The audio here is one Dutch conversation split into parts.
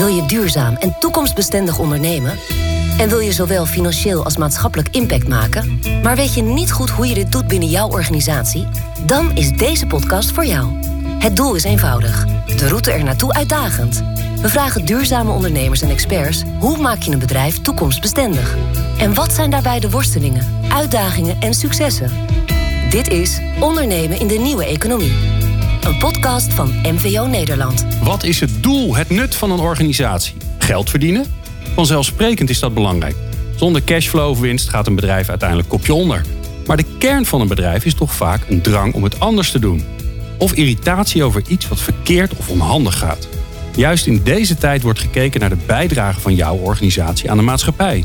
Wil je duurzaam en toekomstbestendig ondernemen? En wil je zowel financieel als maatschappelijk impact maken, maar weet je niet goed hoe je dit doet binnen jouw organisatie? Dan is deze podcast voor jou. Het doel is eenvoudig, de route er naartoe uitdagend. We vragen duurzame ondernemers en experts hoe maak je een bedrijf toekomstbestendig? En wat zijn daarbij de worstelingen, uitdagingen en successen? Dit is Ondernemen in de Nieuwe Economie. Een podcast van MVO Nederland. Wat is het doel, het nut van een organisatie? Geld verdienen? Vanzelfsprekend is dat belangrijk. Zonder cashflow of winst gaat een bedrijf uiteindelijk kopje onder. Maar de kern van een bedrijf is toch vaak een drang om het anders te doen. Of irritatie over iets wat verkeerd of onhandig gaat. Juist in deze tijd wordt gekeken naar de bijdrage van jouw organisatie aan de maatschappij.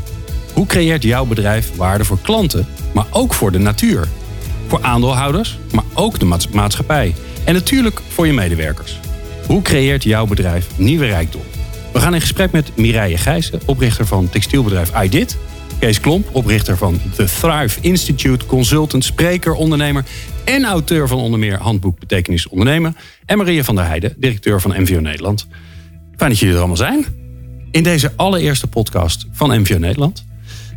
Hoe creëert jouw bedrijf waarde voor klanten, maar ook voor de natuur? Voor aandeelhouders, maar ook de maatschappij. En natuurlijk voor je medewerkers. Hoe creëert jouw bedrijf nieuwe rijkdom? We gaan in gesprek met Mireille Gijssen, oprichter van textielbedrijf iDit. Kees Klomp, oprichter van The Thrive Institute, consultant, spreker, ondernemer en auteur van onder meer Handboek Betekenis Ondernemen. En Maria van der Heijden, directeur van MVO Nederland. Fijn dat jullie er allemaal zijn. In deze allereerste podcast van MVO Nederland.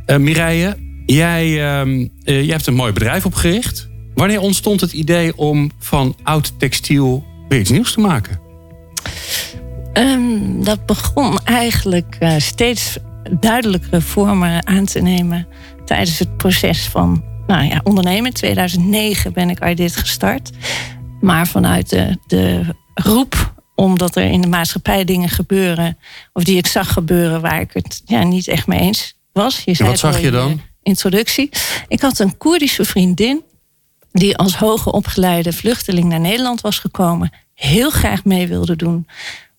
Uh, Mireille, jij, uh, jij hebt een mooi bedrijf opgericht. Wanneer ontstond het idee om van oud textiel weer iets nieuws te maken? Um, dat begon eigenlijk uh, steeds duidelijkere vormen aan te nemen tijdens het proces van nou ja, ondernemen. In 2009 ben ik dit gestart. Maar vanuit de, de roep omdat er in de maatschappij dingen gebeuren, of die ik zag gebeuren waar ik het ja, niet echt mee eens was. Je zei wat zag je dan? Introductie. Ik had een Koerdische vriendin die als hoge opgeleide vluchteling naar Nederland was gekomen, heel graag mee wilde doen,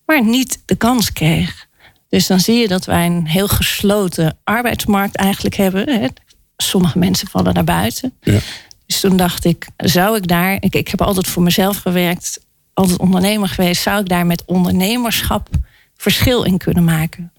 maar niet de kans kreeg. Dus dan zie je dat wij een heel gesloten arbeidsmarkt eigenlijk hebben. Sommige mensen vallen naar buiten. Ja. Dus toen dacht ik, zou ik daar, ik, ik heb altijd voor mezelf gewerkt, altijd ondernemer geweest, zou ik daar met ondernemerschap verschil in kunnen maken?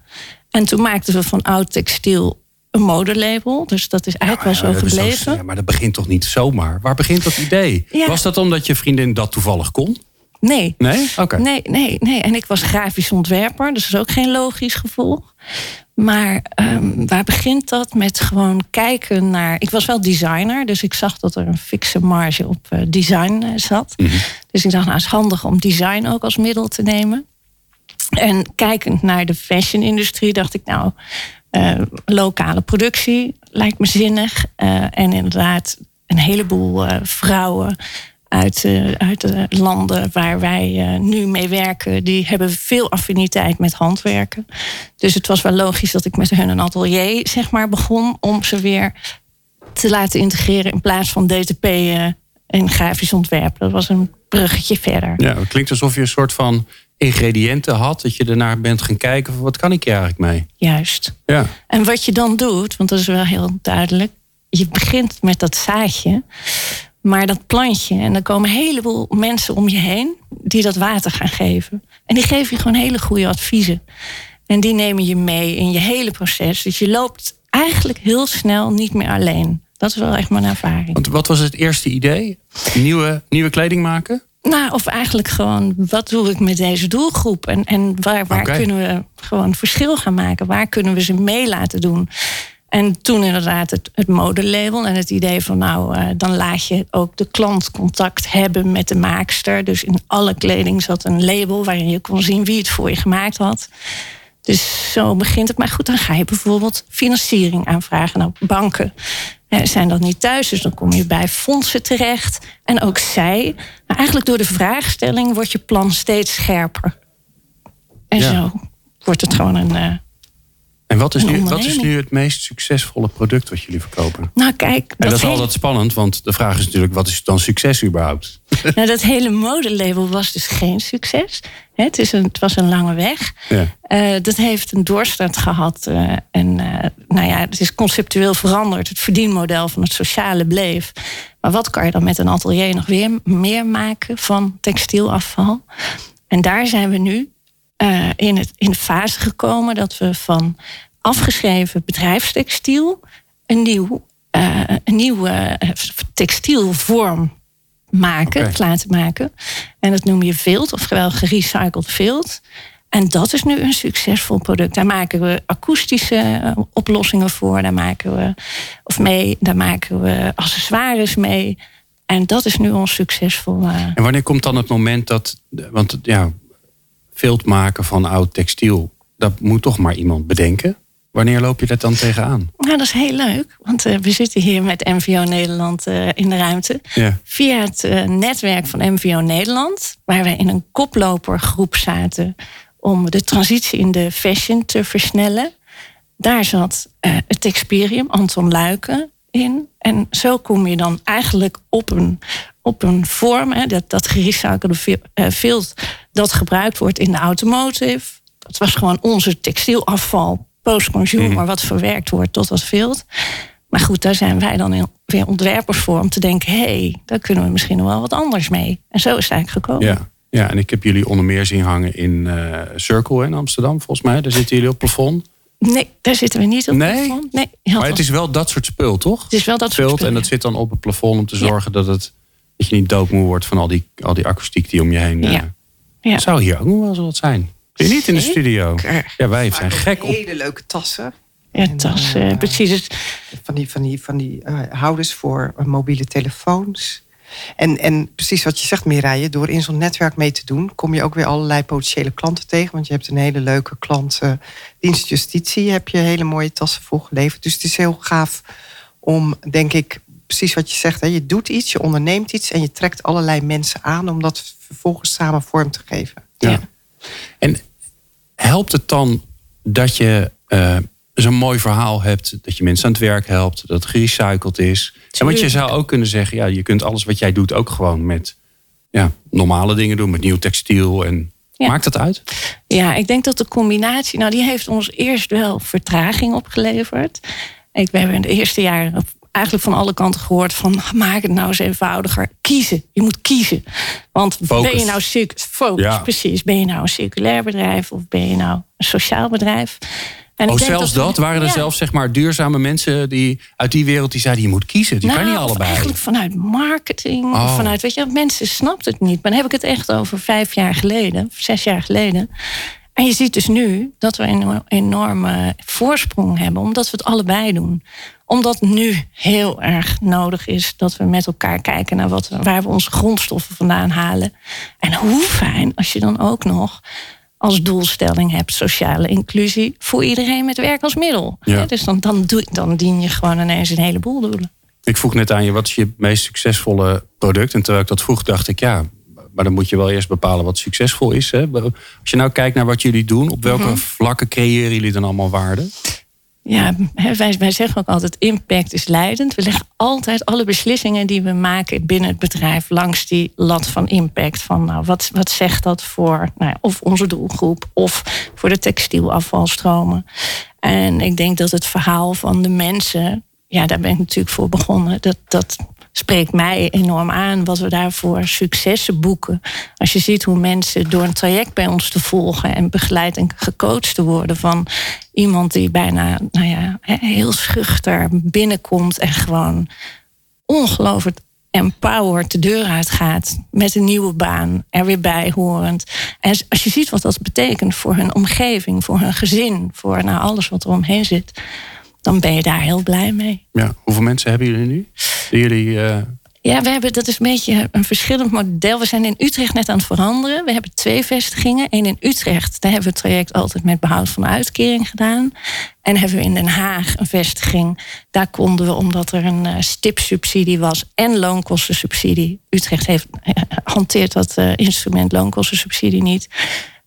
En toen maakten we van oud textiel een modelabel. Dus dat is eigenlijk wel zo gebleven. ja, maar dat begint toch niet zomaar? Waar begint dat idee? Was dat omdat je vriendin dat toevallig kon? Nee. Nee? Oké. Nee, nee, nee. En ik was grafisch ontwerper, dus dat is ook geen logisch gevolg. Maar um, waar begint dat? Met gewoon kijken naar. Ik was wel designer, dus ik zag dat er een fikse marge op uh, design uh, zat. Mm -hmm. Dus ik dacht, nou, het is handig om design ook als middel te nemen. En kijkend naar de fashion-industrie, dacht ik, nou, uh, lokale productie lijkt me zinnig. en inderdaad, een heleboel vrouwen uit, uit de landen waar wij nu mee werken, die hebben veel affiniteit met handwerken. Dus het was wel logisch dat ik met hun een atelier zeg maar, begon om ze weer te laten integreren in plaats van DTP eh, en grafisch ontwerpen. Dat was een bruggetje verder. Ja, het klinkt alsof je een soort van ingrediënten had, dat je ernaar bent gaan kijken, wat kan ik hier eigenlijk mee? Juist. Ja. En wat je dan doet, want dat is wel heel duidelijk, je begint met dat zaadje. Maar dat plantje, en er komen een heleboel mensen om je heen die dat water gaan geven. En die geven je gewoon hele goede adviezen. En die nemen je mee in je hele proces. Dus je loopt eigenlijk heel snel niet meer alleen. Dat is wel echt mijn ervaring. Want wat was het eerste idee? Nieuwe, nieuwe kleding maken? Nou, of eigenlijk gewoon, wat doe ik met deze doelgroep? En, en waar, waar kunnen we gewoon verschil gaan maken? Waar kunnen we ze mee laten doen? En toen inderdaad het, het modelabel en het idee van nou, uh, dan laat je ook de klant contact hebben met de maakster. Dus in alle kleding zat een label waarin je kon zien wie het voor je gemaakt had. Dus zo begint het. Maar goed, dan ga je bijvoorbeeld financiering aanvragen. Nou, banken zijn dat niet thuis, dus dan kom je bij fondsen terecht. En ook zij. Maar eigenlijk door de vraagstelling wordt je plan steeds scherper. En zo wordt het gewoon een. Uh, en wat is, nu, wat is nu het meest succesvolle product wat jullie verkopen? Nou, kijk. Dat en dat is altijd spannend, want de vraag is natuurlijk: wat is dan succes überhaupt? Nou, dat hele modelabel was dus geen succes. Het, is een, het was een lange weg. Ja. Uh, dat heeft een doorstart gehad. Uh, en uh, nou ja, het is conceptueel veranderd. Het verdienmodel van het sociale bleef. Maar wat kan je dan met een atelier nog weer meer maken van textielafval? En daar zijn we nu in, het, in de fase gekomen dat we van afgeschreven bedrijfstextiel een, nieuw, uh, een nieuwe textielvorm maken, okay. laten maken. En dat noem je vilt, oftewel gerecycled vilt. En dat is nu een succesvol product. Daar maken we akoestische eh, oplossingen voor. Daar maken we of mee, daar maken we accessoires mee. En dat is nu ons succesvol. Uh... En wanneer komt dan het moment dat. Want ja, vilt maken van oud textiel, dat moet toch maar iemand bedenken. Wanneer loop je dat dan tegenaan? Nou, dat is heel leuk. Want uh, we zitten hier met MVO Nederland uh, in de ruimte. Via het uh, netwerk van MVO Nederland, waar wij in een koplopergroep zaten om de transitie in de fashion te versnellen. Daar zat het Texperium, Anton Luiken, in. En zo kom je dan eigenlijk op een, op een vorm, hè, dat, dat gerecyclede vilt dat gebruikt wordt in de automotive. Dat was gewoon onze textielafval post-consumer, mm. wat verwerkt wordt tot dat vilt. Maar goed, daar zijn wij dan weer ontwerpers voor om te denken: hé, hey, daar kunnen we misschien nog wel wat anders mee. En zo is het eigenlijk gekomen. Ja. Ja, en ik heb jullie onder meer zien hangen in uh, Circle in Amsterdam, volgens mij. Daar zitten jullie op plafond. Nee, daar zitten we niet op nee? plafond. Nee, maar het is wel dat soort spul, toch? Het is wel dat soort spul. En dat zit dan op het plafond om te zorgen dat, het, dat je niet doodmoe wordt van al die, al die akoestiek die om je heen. Uh, ja. Ja. Zou hier ook nog wel zo wat zijn? Ben je niet in de studio? Ja, wij zijn gek op. Hele leuke tassen. Ja, tassen, uh, precies. Van die, van die, van die uh, houders voor mobiele telefoons. En, en precies wat je zegt, Mireille, door in zo'n netwerk mee te doen, kom je ook weer allerlei potentiële klanten tegen. Want je hebt een hele leuke klantendienst justitie, heb je hele mooie tassen voor geleverd. Dus het is heel gaaf om, denk ik, precies wat je zegt. Hè, je doet iets, je onderneemt iets en je trekt allerlei mensen aan om dat vervolgens samen vorm te geven. Ja. ja. En helpt het dan dat je uh, zo'n mooi verhaal hebt, dat je mensen aan het werk helpt, dat het gerecycled is? En want je zou ook kunnen zeggen, ja, je kunt alles wat jij doet ook gewoon met ja, normale dingen doen, met nieuw textiel. En ja. maakt dat uit? Ja, ik denk dat de combinatie, nou, die heeft ons eerst wel vertraging opgeleverd. Ik, we hebben in de eerste jaren eigenlijk van alle kanten gehoord van maak het nou eens eenvoudiger. Kiezen. Je moet kiezen. Want focus. ben je nou focus, ja. precies. Ben je nou een circulair bedrijf of ben je nou een sociaal bedrijf? En oh, zelfs dat, dat? Waren er ja. zelfs zeg maar duurzame mensen die uit die wereld die zeiden je moet kiezen. Die nou, kan niet allebei. Eigenlijk vanuit marketing, oh. vanuit weet je, mensen snapten het niet. Maar dan heb ik het echt over vijf jaar geleden, zes jaar geleden. En je ziet dus nu dat we een enorme voorsprong hebben, omdat we het allebei doen. Omdat nu heel erg nodig is dat we met elkaar kijken naar wat, waar we onze grondstoffen vandaan halen. En hoe fijn als je dan ook nog als doelstelling hebt sociale inclusie voor iedereen met werk als middel. Ja. Dus dan, dan, doe, dan dien je gewoon ineens een heleboel doelen. Ik vroeg net aan je, wat is je meest succesvolle product? En terwijl ik dat vroeg, dacht ik, ja, maar dan moet je wel eerst bepalen wat succesvol is. Hè? Als je nou kijkt naar wat jullie doen, op welke mm -hmm. vlakken creëren jullie dan allemaal waarde? Ja, wij, wij zeggen ook altijd: impact is leidend. We leggen altijd alle beslissingen die we maken binnen het bedrijf langs die lat van impact. Van nou, wat, wat zegt dat voor nou, of onze doelgroep of voor de textielafvalstromen? En ik denk dat het verhaal van de mensen, ja, daar ben ik natuurlijk voor begonnen. Dat, dat spreekt mij enorm aan wat we daarvoor successen boeken. Als je ziet hoe mensen door een traject bij ons te volgen en begeleid en gecoacht te worden van iemand die bijna nou ja, heel schuchter binnenkomt en gewoon ongelooflijk empowered de deur uitgaat met een nieuwe baan, er weer bij horend. En als je ziet wat dat betekent voor hun omgeving, voor hun gezin, voor nou, alles wat er omheen zit, dan ben je daar heel blij mee. Ja, hoeveel mensen hebben jullie nu? Jullie. Uh... Ja, we hebben, dat is een beetje een verschillend model. We zijn in Utrecht net aan het veranderen. We hebben twee vestigingen. Eén in Utrecht, daar hebben we het traject altijd met behoud van uitkering gedaan. En hebben we in Den Haag een vestiging. Daar konden we, omdat er een uh, stipsubsidie was en loonkostensubsidie. Utrecht heeft, uh, hanteert dat uh, instrument loonkostensubsidie niet.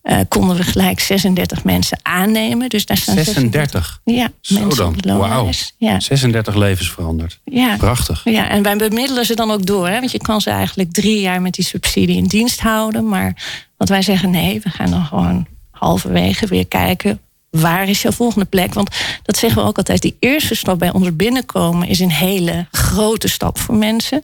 Uh, konden we gelijk 36 mensen aannemen. Dus daar staan 36? ja, Zo mensen dan, wauw. Ja. 36 levens veranderd. Ja. Prachtig. Ja, en wij bemiddelen ze dan ook door. Hè? Want je kan ze eigenlijk drie jaar met die subsidie in dienst houden. Maar wat wij zeggen, nee, we gaan dan gewoon halverwege weer kijken waar is jouw volgende plek? Want dat zeggen we ook altijd. Die eerste stap bij ons binnenkomen is een hele grote stap voor mensen.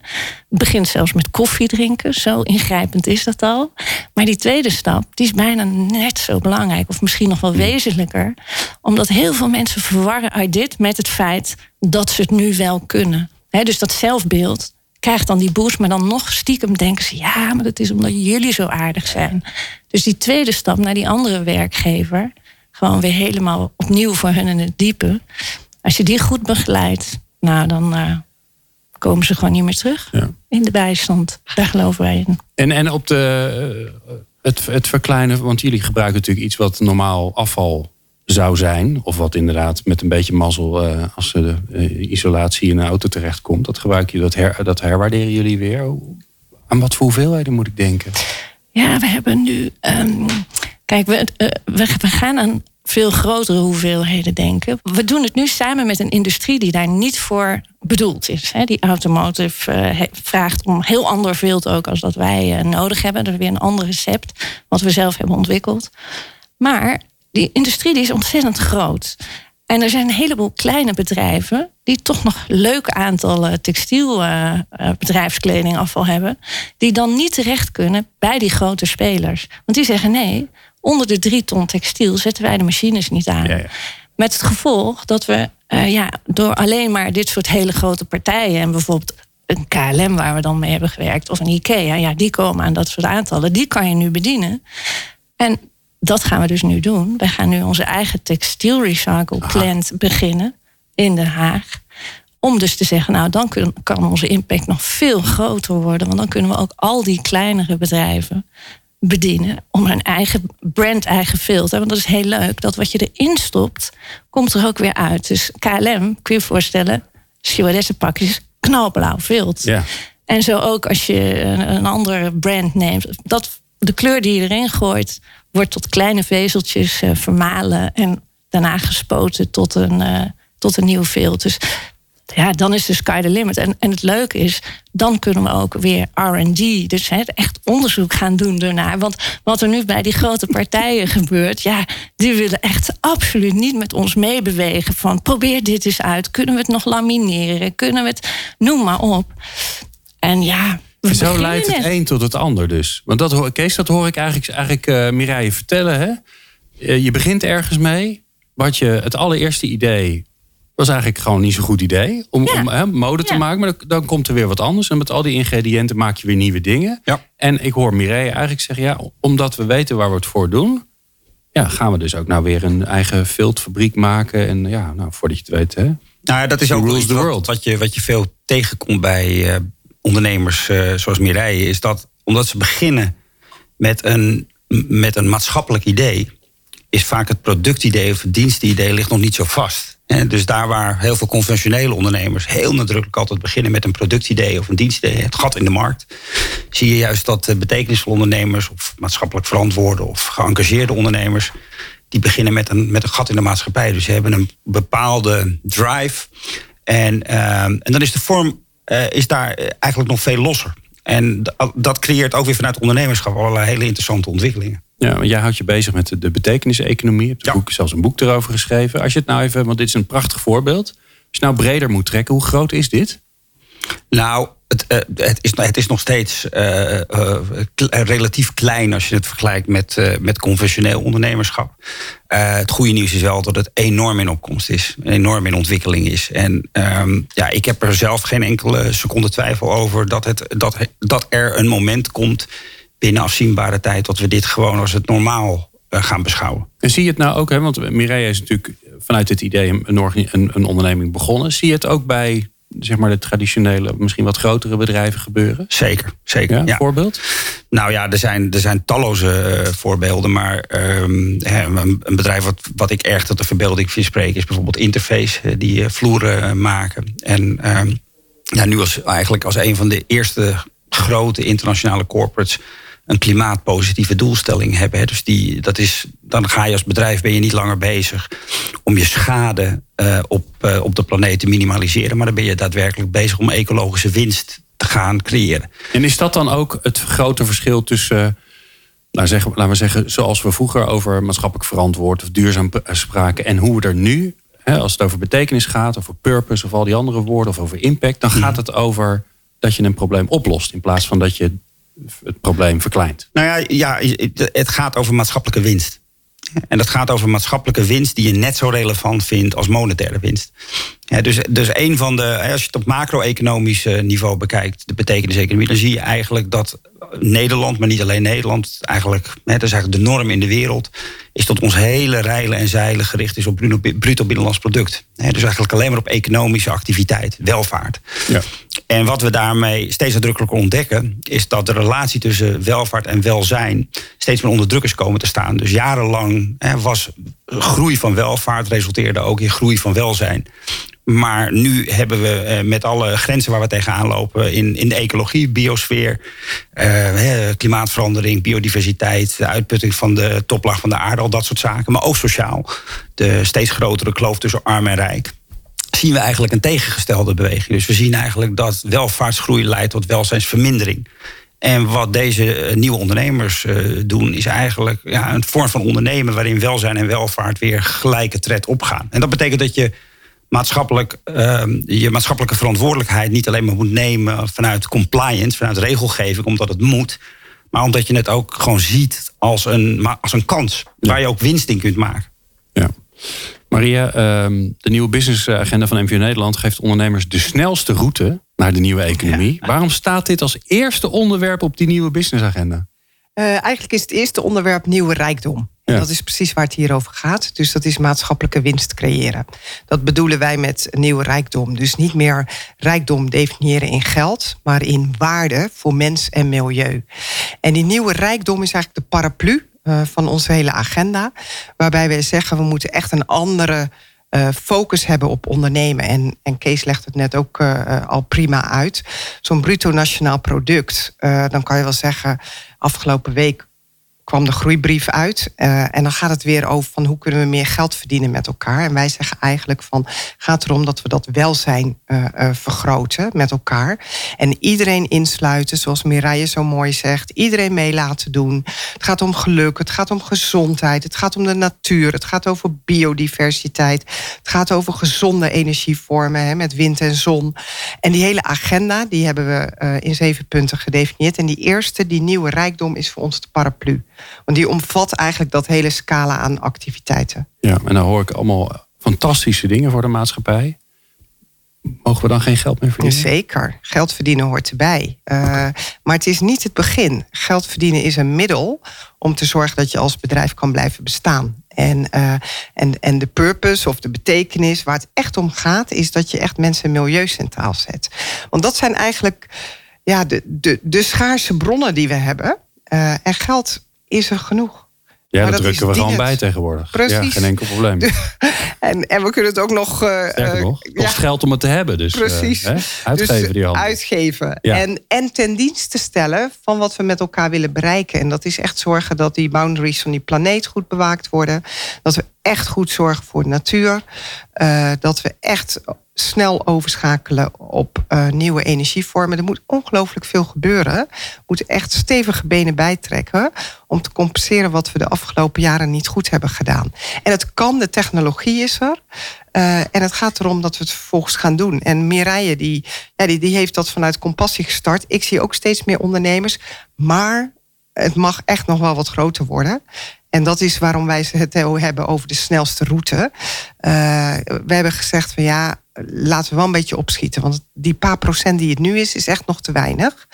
Het begint zelfs met koffie drinken. Zo ingrijpend is dat al. Maar die tweede stap, die is bijna net zo belangrijk. Of misschien nog wel wezenlijker. Omdat heel veel mensen verwarren uit dit met het feit dat ze het nu wel kunnen. dus dat zelfbeeld krijgt dan die boost, maar dan nog stiekem denken ze: ja, maar dat is omdat jullie zo aardig zijn. Dus die tweede stap naar die andere werkgever, gewoon weer helemaal opnieuw voor hun in het diepe. Als je die goed begeleidt, nou dan uh, komen ze gewoon niet meer terug Ja. in de bijstand. Daar geloven wij in. En, en op de, eh, het, het verkleinen, want jullie gebruiken natuurlijk iets wat normaal afval zou zijn. Of wat inderdaad met een beetje mazzel, eh, als de eh, isolatie in een auto terechtkomt. Dat gebruiken jullie, dat, her, dat herwaarderen jullie weer. Aan wat voor hoeveelheden moet ik denken? Ja, we hebben nu. ehm, kijk, we, eh, we, we gaan aan veel grotere hoeveelheden denken. We doen het nu samen met een industrie die daar niet voor bedoeld is. Die automotive eh, vraagt om heel ander vilt ook als dat wij eh, nodig hebben. Dat is weer een ander recept wat we zelf hebben ontwikkeld. Maar die industrie die is ontzettend groot. En er zijn een heleboel kleine bedrijven die toch nog leuke aantallen textiel eh, eh, bedrijfskledingafval hebben, die dan niet terecht kunnen bij die grote spelers. Want die zeggen nee, onder de drie ton textiel zetten wij de machines niet aan. Ja, ja. Met het gevolg dat we eh, ja, door alleen maar dit soort hele grote partijen en bijvoorbeeld een KLM waar we dan mee hebben gewerkt of een IKEA, ja, die komen aan dat soort aantallen, die kan je nu bedienen. En dat gaan we dus nu doen. Wij gaan nu onze eigen textielrecycle plant beginnen in Den Haag. Om dus te zeggen, nou dan kun- kan onze impact nog veel groter worden. Want dan kunnen we ook al die kleinere bedrijven bedienen. Om hun eigen brand, eigen filter. Want dat is heel leuk. Dat wat je erin stopt, komt er ook weer uit. Dus KLM, kun je je voorstellen, stewardessenpakjes, knalblauw vilt. Ja. En zo ook als je een, een andere brand neemt. Dat, de kleur die je erin gooit, wordt tot kleine vezeltjes eh, vermalen. En daarna gespoten tot een, eh, tot een nieuw vilt. Dus ja, dan is de sky the limit. En, en het leuke is, dan kunnen we ook weer RD, dus hè, echt onderzoek gaan doen daarnaar. Want wat er nu bij die grote partijen gebeurt, ja, die willen echt absoluut niet met ons meebewegen. Van probeer dit eens uit. Kunnen we het nog lamineren? Kunnen we het, noem maar op. En ja, we Zo leidt het een tot het ander dus. Want dat hoor, Kees, dat hoor ik eigenlijk, eigenlijk eh Mireille vertellen. Hè? Eh, je begint ergens mee. Wat je, het allereerste idee was eigenlijk gewoon niet zo'n goed idee. Om, Ja. om hè, mode te Ja. maken. Maar dan, komt er weer wat anders. En met al die ingrediënten maak je weer nieuwe dingen. Ja. En ik hoor Mireille eigenlijk zeggen... Ja, omdat we weten waar we het voor doen... Ja, gaan we dus ook nou weer een eigen viltfabriek maken. En ja, nou, voordat je het weet... Hè, Nou ja, dat is ook iets the wat, world. wat, je, wat je veel tegenkomt bij eh, ondernemers eh, zoals Mireille. Is dat omdat ze beginnen met een, met een maatschappelijk idee... is vaak het productidee of het dienstidee ligt nog niet zo vast. Hè, dus daar waar heel veel conventionele ondernemers... heel nadrukkelijk altijd beginnen met een productidee of een dienstidee... het gat in de markt... zie je juist dat eh, betekenisvolle ondernemers... of maatschappelijk verantwoorde of geëngageerde ondernemers... die beginnen met een, met een gat in de maatschappij. Dus ze hebben een bepaalde drive. En, ehm, en dan is de vorm eh, is daar eh, eigenlijk nog veel losser. En dat creëert ook weer vanuit ondernemerschap allerlei hele interessante ontwikkelingen. Ja, want jij houdt je bezig met de, de betekeniseconomie. Je hebt Ja. boek, zelfs een boek erover geschreven. Als je het nou even, want dit is een prachtig voorbeeld. Als je nou breder moet trekken, hoe groot is dit? Nou, het, eh, het, is, het is nog steeds eh, eh, relatief klein als je het vergelijkt met, met conventioneel ondernemerschap. Het goede nieuws is wel dat het enorm in opkomst is, enorm in ontwikkeling is. En ehm, ja, ik heb er zelf geen enkele seconde twijfel over dat, het, dat, dat er een moment komt binnen afzienbare tijd dat we dit gewoon als het normaal eh, gaan beschouwen. En zie je het nou ook, hè, want Mireille is natuurlijk vanuit dit idee een, een, een onderneming begonnen. Zie je het ook bij zeg maar, de traditionele, misschien wat grotere bedrijven gebeuren? Zeker, zeker. Ja, ja. voorbeeld? Nou ja, er zijn, er zijn talloze eh, voorbeelden. Maar ehm, hè, een, een bedrijf wat, wat ik erg tot de verbeelding vind spreken... is bijvoorbeeld Interface, eh, die vloeren maken. En ehm, ja, nu als, eigenlijk als een van de eerste grote internationale corporates... een klimaatpositieve doelstelling hebben. Hè. Dus die, dat is, dan ga je als bedrijf ben je niet langer bezig... om je schade eh, op, eh, op de planeet te minimaliseren... maar dan ben je daadwerkelijk bezig om ecologische winst te gaan creëren. En is dat dan ook het grote verschil tussen, nou zeggen, laten we zeggen, zoals we vroeger over maatschappelijk verantwoord of duurzaam p- spraken en hoe we er nu, hè, als het over betekenis gaat, over purpose of al die andere woorden of over impact, dan gaat het over dat je een probleem oplost in plaats van dat je het probleem verkleint. Nou ja, ja, het gaat over maatschappelijke winst. En dat gaat over maatschappelijke winst die je net zo relevant vindt als monetaire winst. dus, dus een van de, als je het op macro-economisch niveau bekijkt, de betekenis-economie, dan zie je eigenlijk dat Nederland, maar niet alleen Nederland, eigenlijk, dat is eigenlijk de norm in de wereld, is dat ons hele rijlen en zeilen gericht is op bruto binnenlands product. dus eigenlijk alleen maar op economische activiteit, welvaart. Ja. En wat we daarmee steeds nadrukkelijker ontdekken, is dat de relatie tussen welvaart en welzijn steeds meer onder druk is komen te staan. Dus jarenlang was groei van welvaart resulteerde ook in groei van welzijn. Maar nu hebben we eh, met alle grenzen waar we tegenaan lopen in, in de ecologie, biosfeer, eh, klimaatverandering, biodiversiteit, de uitputting van de toplaag van de aarde, al dat soort zaken. Maar ook sociaal, de steeds grotere kloof tussen arm en rijk. Zien we eigenlijk een tegengestelde beweging. Dus we zien eigenlijk dat welvaartsgroei leidt tot welzijnsvermindering. En wat deze eh, nieuwe ondernemers doen, is eigenlijk ja, een vorm van ondernemen waarin welzijn en welvaart weer gelijke tred opgaan. En dat betekent dat je maatschappelijk, uh, je maatschappelijke verantwoordelijkheid niet alleen maar moet nemen vanuit compliance, vanuit regelgeving, omdat het moet. Maar omdat je het ook gewoon ziet als een, als een kans waar je ook winst in kunt maken. Ja. Maria, ehm, de nieuwe businessagenda van MVO Nederland geeft ondernemers de snelste route naar de nieuwe economie. Waarom staat dit als eerste onderwerp op die nieuwe businessagenda? Uh, eigenlijk is het eerste onderwerp nieuwe rijkdom. Dat is precies waar het hier over gaat. Dus dat is maatschappelijke winst creëren. Dat bedoelen wij met nieuwe rijkdom. Dus niet meer rijkdom definiëren in geld, maar in waarde voor mens en milieu. En die nieuwe rijkdom is eigenlijk de paraplu uh, van onze hele agenda. Waarbij wij zeggen we moeten echt een andere uh, focus hebben op ondernemen. En, en Kees legt het net ook uh, al prima uit. Zo'n bruto nationaal product, dan kan je wel zeggen, afgelopen week kwam de groeibrief uit. Uh, en dan gaat het weer over van hoe kunnen we meer geld verdienen met elkaar. En wij zeggen eigenlijk van gaat erom dat we dat welzijn uh, vergroten met elkaar. En iedereen insluiten, zoals Mireille zo mooi zegt. Iedereen mee laten doen. Het gaat om geluk, het gaat om gezondheid, het gaat om de natuur, het gaat over biodiversiteit. Het gaat over gezonde energievormen hè, met wind en zon. En die hele agenda, die hebben we in zeven punten gedefinieerd. En die eerste, die nieuwe rijkdom, is voor ons de paraplu. Want die omvat eigenlijk dat hele scala aan activiteiten. Ja, en dan hoor ik allemaal fantastische dingen voor de maatschappij. Mogen we dan geen geld meer verdienen? Zeker, geld verdienen hoort erbij. Uh, maar het is niet het begin. Geld verdienen is een middel om te zorgen dat je als bedrijf kan blijven bestaan. En, uh, en, en de purpose of de betekenis waar het echt om gaat, is dat je echt mensen en milieu centraal zet. Want dat zijn eigenlijk ja, de, de, de schaarse bronnen die we hebben. Uh, en geld is er genoeg. Ja, dat drukken we gewoon bij tegenwoordig. Precies. Ja, geen enkel probleem. en, en we kunnen het ook nog... Uh, nog, kost geld om het te hebben. Dus, Precies. Uh, uitgeven dus, die handen. Uitgeven. En, en ten dienste stellen van wat we met elkaar willen bereiken. En dat is echt zorgen dat die boundaries van die planeet goed bewaakt worden. Dat we echt goed zorgen voor de natuur. Uh, dat we echt snel overschakelen op uh, nieuwe energievormen. Er moet ongelooflijk veel gebeuren. We moeten echt stevige benen bijtrekken om te compenseren wat we de afgelopen jaren niet goed hebben gedaan. En het kan, de technologie is er. Uh, en het gaat erom dat we het vervolgens gaan doen. En Mireille, die, ja, die heeft dat vanuit compassie gestart. Ik zie ook steeds meer ondernemers. Maar het mag echt nog wel wat groter worden. En dat is waarom wij het hebben over de snelste route. Uh, we hebben gezegd van ja, laten we wel een beetje opschieten. Want die paar procent die het nu is, is echt nog te weinig.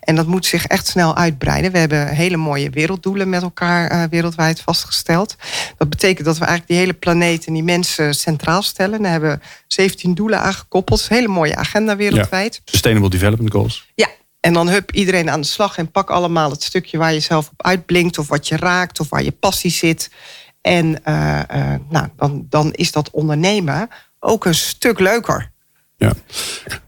En dat moet zich echt snel uitbreiden. We hebben hele mooie werelddoelen met elkaar uh, wereldwijd vastgesteld. Dat betekent dat we eigenlijk die hele planeet en die mensen centraal stellen. Daar hebben we 17 doelen aangekoppeld. Hele mooie agenda wereldwijd. Sustainable Development Goals. Ja, en dan hup iedereen aan de slag en pak allemaal het stukje waar je zelf op uitblinkt, of wat je raakt, of waar je passie zit. En uh, uh, nou, dan, dan is dat ondernemen ook een stuk leuker. Ja.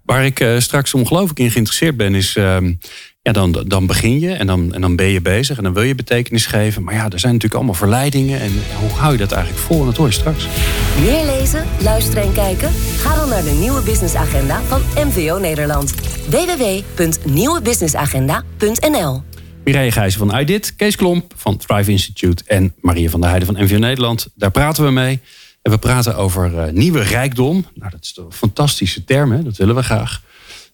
Waar ik uh, straks ongelooflijk in geïnteresseerd ben, is. Ehm, ja, dan, dan begin je en dan, en dan ben je bezig en dan wil je betekenis geven. Maar ja, er zijn natuurlijk allemaal verleidingen. En hoe hou je dat eigenlijk vol? En dat hoor je straks. Meer lezen, luisteren en kijken? Ga dan naar de nieuwe businessagenda van MVO Nederland. www.nieuwebusinessagenda.nl Mireille Gijzen van IDIT, Kees Klomp van Thrive Institute en Maria van der Heijden van MVO Nederland. Daar praten we mee. En we praten over uh, nieuwe rijkdom. Nou, dat is een fantastische term, hè? dat willen we graag.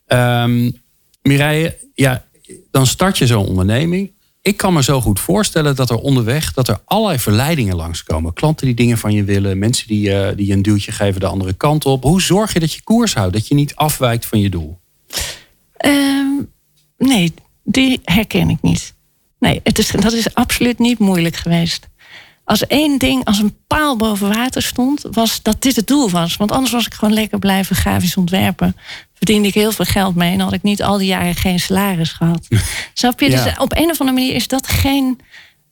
Um, Mireille, ja, dan start je zo'n onderneming. ik kan me zo goed voorstellen dat er onderweg dat er allerlei verleidingen langskomen. Klanten die dingen van je willen, mensen die, uh, die een duwtje geven de andere kant op. Hoe zorg je dat je koers houdt, dat je niet afwijkt van je doel? Um, nee, die herken ik niet. Nee, het is, dat is absoluut niet moeilijk geweest. Als één ding als een paal boven water stond, was dat dit het doel was. Want anders was ik gewoon lekker blijven grafisch ontwerpen. Verdiende ik heel veel geld mee en had ik niet al die jaren geen salaris gehad. Snap je? Dus op een of andere manier is dat geen.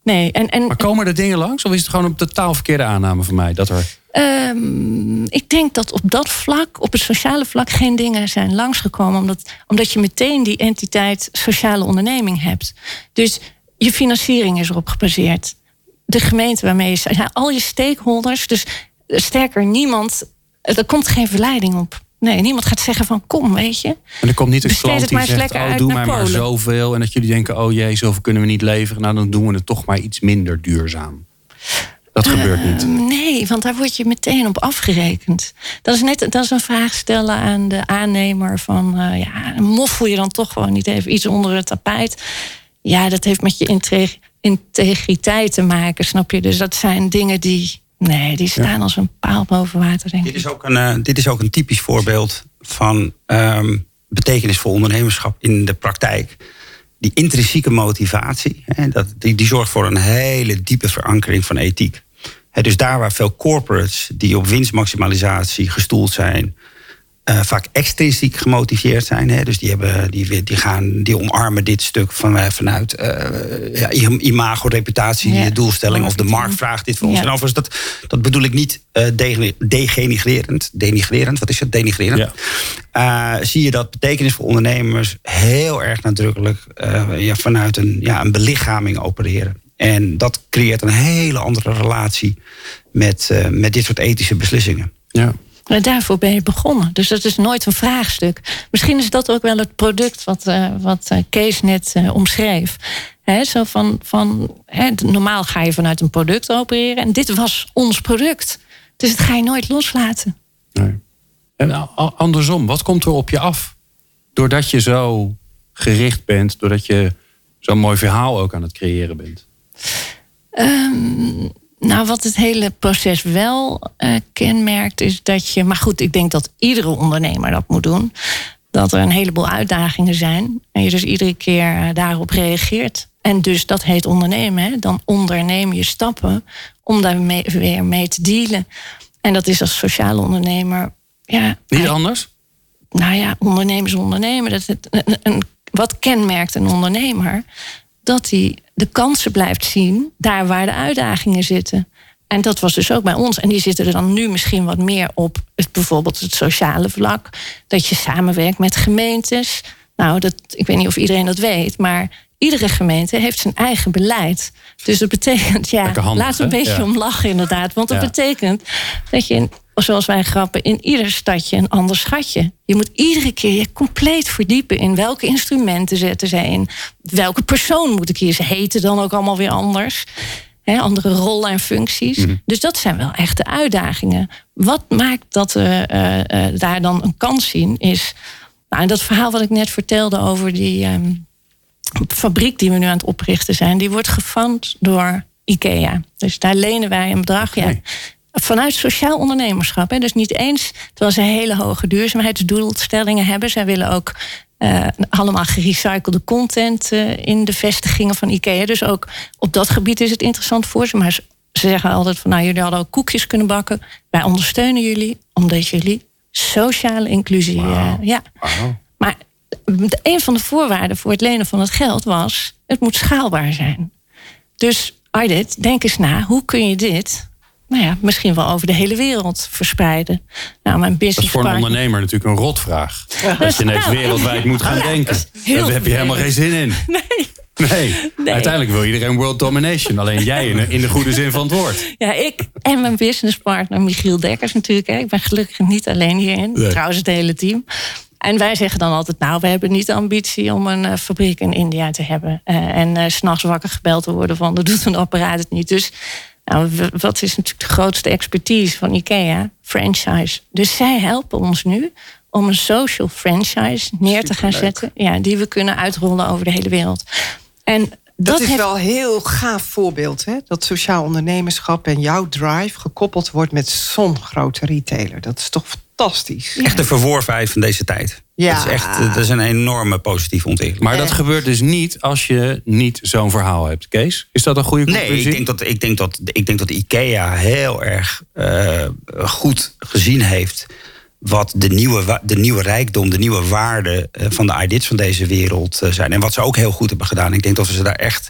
Nee. En, en, maar komen er dingen langs? Of is het gewoon een totaal verkeerde aanname van mij? Dat er... Um, ik denk dat op dat vlak, op het sociale vlak, geen dingen zijn langsgekomen. Omdat, omdat je meteen die entiteit sociale onderneming hebt. Dus je financiering is erop gebaseerd. De gemeente waarmee je al je stakeholders. Dus sterker, niemand. Er komt geen verleiding op. Nee, niemand gaat zeggen van kom, weet je. En er komt niet een klant die zegt, oh, doe maar, maar zoveel. En dat jullie denken, oh jee, zoveel kunnen we niet leveren. Nou, dan doen we het toch maar iets minder duurzaam. Dat gebeurt niet. Nee, want daar word je meteen op afgerekend. Dat is net dat is een vraag stellen aan de aannemer van... Uh, ja, moffel je dan toch gewoon niet even iets onder het tapijt? Ja, dat heeft met je integriteit te maken, snap je? Dus dat zijn dingen die... Nee, die staan als een paal boven water, denk ik. Dit is ook een, uh, dit is ook een typisch voorbeeld van um, betekenisvol ondernemerschap in de praktijk die intrinsieke motivatie, hè, dat, die, die zorgt voor een hele diepe verankering van ethiek. Dus daar waar veel corporates die op winstmaximalisatie gestoeld zijn, uh, vaak extrinsiek gemotiveerd zijn. Hè? Dus die, hebben, die, die, gaan, die omarmen dit stuk van, uh, vanuit uh, ja, imago, reputatie, ja. doelstelling. Of de markt vraagt dit van ons. En overigens, dat, dat bedoel ik niet degenigrerend. Denigrerend, wat is het? Denigrerend. Ja. zie je dat betekenis voor ondernemers heel erg nadrukkelijk ja, vanuit een, ja, een belichaming opereren. En dat creëert een hele andere relatie met, met dit soort ethische beslissingen. Ja. En daarvoor ben je begonnen. Dus dat is nooit een vraagstuk. Misschien is dat ook wel het product wat, uh, wat uh, Kees net uh, omschreef. He, zo van, van, he, normaal ga je vanuit een product opereren. En dit was ons product. Dus dat ga je nooit loslaten. Nee. En andersom, wat komt er op je af? Doordat je zo gericht bent, doordat je zo'n mooi verhaal ook aan het creëren bent. Um, nou, wat het hele proces wel uh, kenmerkt, is dat je. Maar goed, ik denk dat iedere ondernemer dat moet doen. Dat er een heleboel uitdagingen zijn. En je dus iedere keer uh, daarop reageert. En dus dat heet ondernemen. Hè? Dan onderneem je stappen om daar mee, weer mee te dealen. En dat is als sociale ondernemer. Ja, Niet anders? Nou ja, ondernemers ondernemen. Dat het, een, een, wat kenmerkt een ondernemer? Dat hij de kansen blijft zien daar waar de uitdagingen zitten. En dat was dus ook bij ons. En die zitten er dan nu misschien wat meer op het, bijvoorbeeld het sociale vlak. Dat je samenwerkt met gemeentes. Nou, dat, ik weet niet of iedereen dat weet, maar iedere gemeente heeft zijn eigen beleid. Dus dat betekent, ja, laat een beetje ja. om lachen inderdaad. Want dat ja. betekent dat je zoals wij grappen, in ieder stadje een ander schatje. Je moet iedere keer je compleet verdiepen in welke instrumenten zetten zij in. Welke persoon moet ik hier? Ze heten dan ook allemaal weer anders. He, andere rollen en functies. Mm -hmm. Dus dat zijn wel echte uitdagingen. Wat maakt dat we uh, uh, daar dan een kans zien is. Nou, dat verhaal wat ik net vertelde over die um, fabriek die we nu aan het oprichten zijn, die wordt gefund door IKEA. Dus daar lenen wij een bedrag. Okay. Ja, vanuit sociaal ondernemerschap. Hè. Dus niet eens terwijl ze hele hoge duurzaamheidsdoelstellingen hebben. Zij willen ook uh, allemaal gerecyclede content uh, in de vestigingen van IKEA. Dus ook op dat gebied is het interessant voor ze. Maar ze zeggen altijd van nou, jullie hadden ook koekjes kunnen bakken. Wij ondersteunen jullie omdat jullie sociale inclusie. Wow. Uh, ja. Wow. Maar een van de voorwaarden voor het lenen van het geld was: het moet schaalbaar zijn. Dus Ardit, denk eens na, hoe kun je dit nou ja, misschien wel over de hele wereld verspreiden. Nou, mijn business dat is voor een ondernemer natuurlijk een rotvraag. Ja. Als je ineens wereldwijd moet gaan ja, denken. Daar heb je helemaal geen zin in. Nee. Nee. nee. uiteindelijk wil iedereen world domination. Alleen jij in de, in de goede zin van het woord. Ja, ik en mijn businesspartner Michiel Dekkers natuurlijk. Hè. Ik ben gelukkig niet alleen hierin. Nee. Trouwens het hele team. En wij zeggen dan altijd, nou, we hebben niet de ambitie om een uh, fabriek in India te hebben. Uh, en uh, s'nachts wakker gebeld te worden van, dat doet een apparaat het niet. Dus nou, wat is natuurlijk de grootste expertise van IKEA? Franchise. Dus zij helpen ons nu om een social franchise neer te gaan zetten. Ja, die we kunnen uitrollen over de hele wereld. En Dat, is wel een heel gaaf voorbeeld. Hè? Dat sociaal ondernemerschap en jouw drive gekoppeld wordt met zo'n grote retailer. Dat is toch fantastisch. Echt de verworvenheid van deze tijd. Ja. Dat is echt dat is een enorme positieve ontwikkeling. Maar dat gebeurt dus niet als je niet zo'n verhaal hebt, Kees. Is dat een goede conclusie? Nee, ik denk dat, ik denk dat, ik denk dat IKEA heel erg uh, goed gezien heeft wat de nieuwe, de nieuwe rijkdom, de nieuwe waarde eh, van de ideas van deze wereld eh, zijn. En wat ze ook heel goed hebben gedaan. Ik denk dat we ze daar echt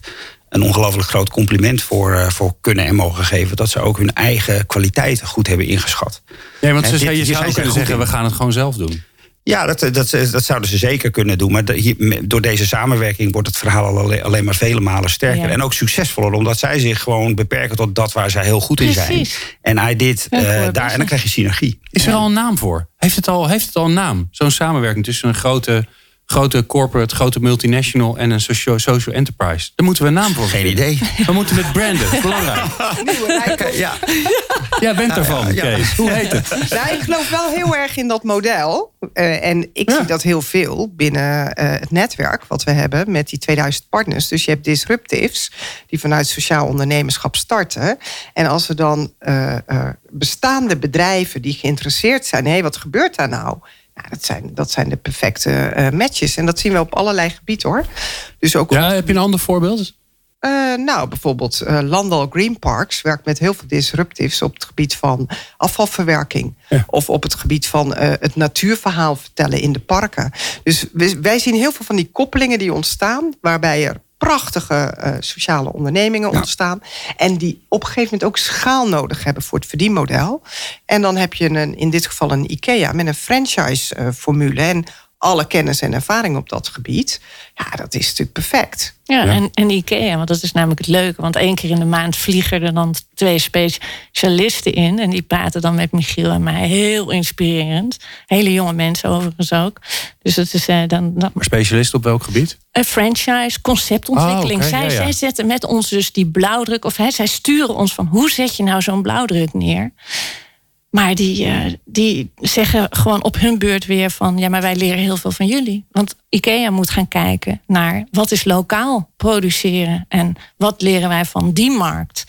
een ongelooflijk groot compliment voor, uh, voor kunnen en mogen geven. Dat ze ook hun eigen kwaliteiten goed hebben ingeschat. Nee, want ze, dit, je zou kunnen zeggen, we gaan het gewoon zelf doen. Ja, dat, dat, dat zouden ze zeker kunnen doen. Maar hier, door deze samenwerking wordt het verhaal alleen, maar vele malen sterker. Ja. En ook succesvoller, omdat zij zich gewoon beperken tot dat waar zij heel goed in zijn. En hij dit uh, daar, en dan krijg je synergie. Is er al een naam voor? Heeft het al, heeft het al een naam? Zo'n samenwerking tussen een grote grote corporate, grote multinational en een social, social enterprise. Daar moeten we een naam voor. Geen idee. We moeten met branden. Belangrijk. Ja. Jij bent ervan, ja, ja. Kees. Hoe heet het? Nou, ik geloof wel heel erg in dat model. Uh, en ik ja. zie dat heel veel binnen uh, het netwerk wat we hebben met die 2000 partners. Dus je hebt disruptives die vanuit sociaal ondernemerschap starten. En als er dan uh, bestaande bedrijven die geïnteresseerd zijn, hé, hey, wat gebeurt daar nou? Ja, dat, zijn, dat zijn de perfecte uh, matches. En dat zien we op allerlei gebieden hoor. Dus ook ja, heb je een ander voorbeeld? Uh, nou, bijvoorbeeld uh, Landal Green Parks werkt met heel veel disruptives op het gebied van afvalverwerking. Ja. Of op het gebied van uh, het natuurverhaal vertellen in de parken. Dus wij zien heel veel van die koppelingen die ontstaan, waarbij er prachtige uh, sociale ondernemingen ontstaan. En die op een gegeven moment ook schaal nodig hebben voor het verdienmodel. En dan heb je een, in dit geval een IKEA met een franchise-formule. en alle kennis en ervaring op dat gebied. Ja, dat is natuurlijk perfect. Ja, ja, En, en IKEA, want dat is namelijk het leuke. Want één keer in de maand vliegen er dan twee specialisten in. En die praten dan met Michiel en mij. Heel inspirerend. Hele jonge mensen overigens ook. Dus dat is uh, dan, dan... Maar specialist op welk gebied? Een franchise, conceptontwikkeling. Oh, okay. zij, ja, ja. zij zetten met ons dus die blauwdruk. Of hè, zij sturen ons van hoe zet je nou zo'n blauwdruk neer. Maar die, uh, die zeggen gewoon op hun beurt weer van... ja, maar wij leren heel veel van jullie. Want IKEA moet gaan kijken naar wat is lokaal produceren... en wat leren wij van die markt.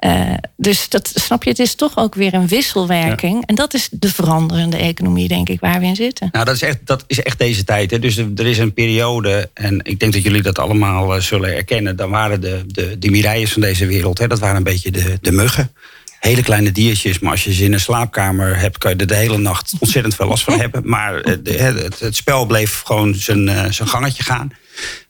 Uh, dus dat snap je, het is toch ook weer een wisselwerking. Ja. En dat is de veranderende economie, denk ik, waar we in zitten. Nou, dat is echt, dat is echt deze tijd. Hè. Dus er is een periode, en ik denk dat jullie dat allemaal uh, zullen erkennen... dan waren de, de, de Mireilles van deze wereld, hè, dat waren een beetje de, de muggen hele kleine diertjes. Maar als je ze in een slaapkamer hebt, kan je er de hele nacht ontzettend veel last van hebben. Maar het, het spel bleef gewoon zijn, zijn gangetje gaan.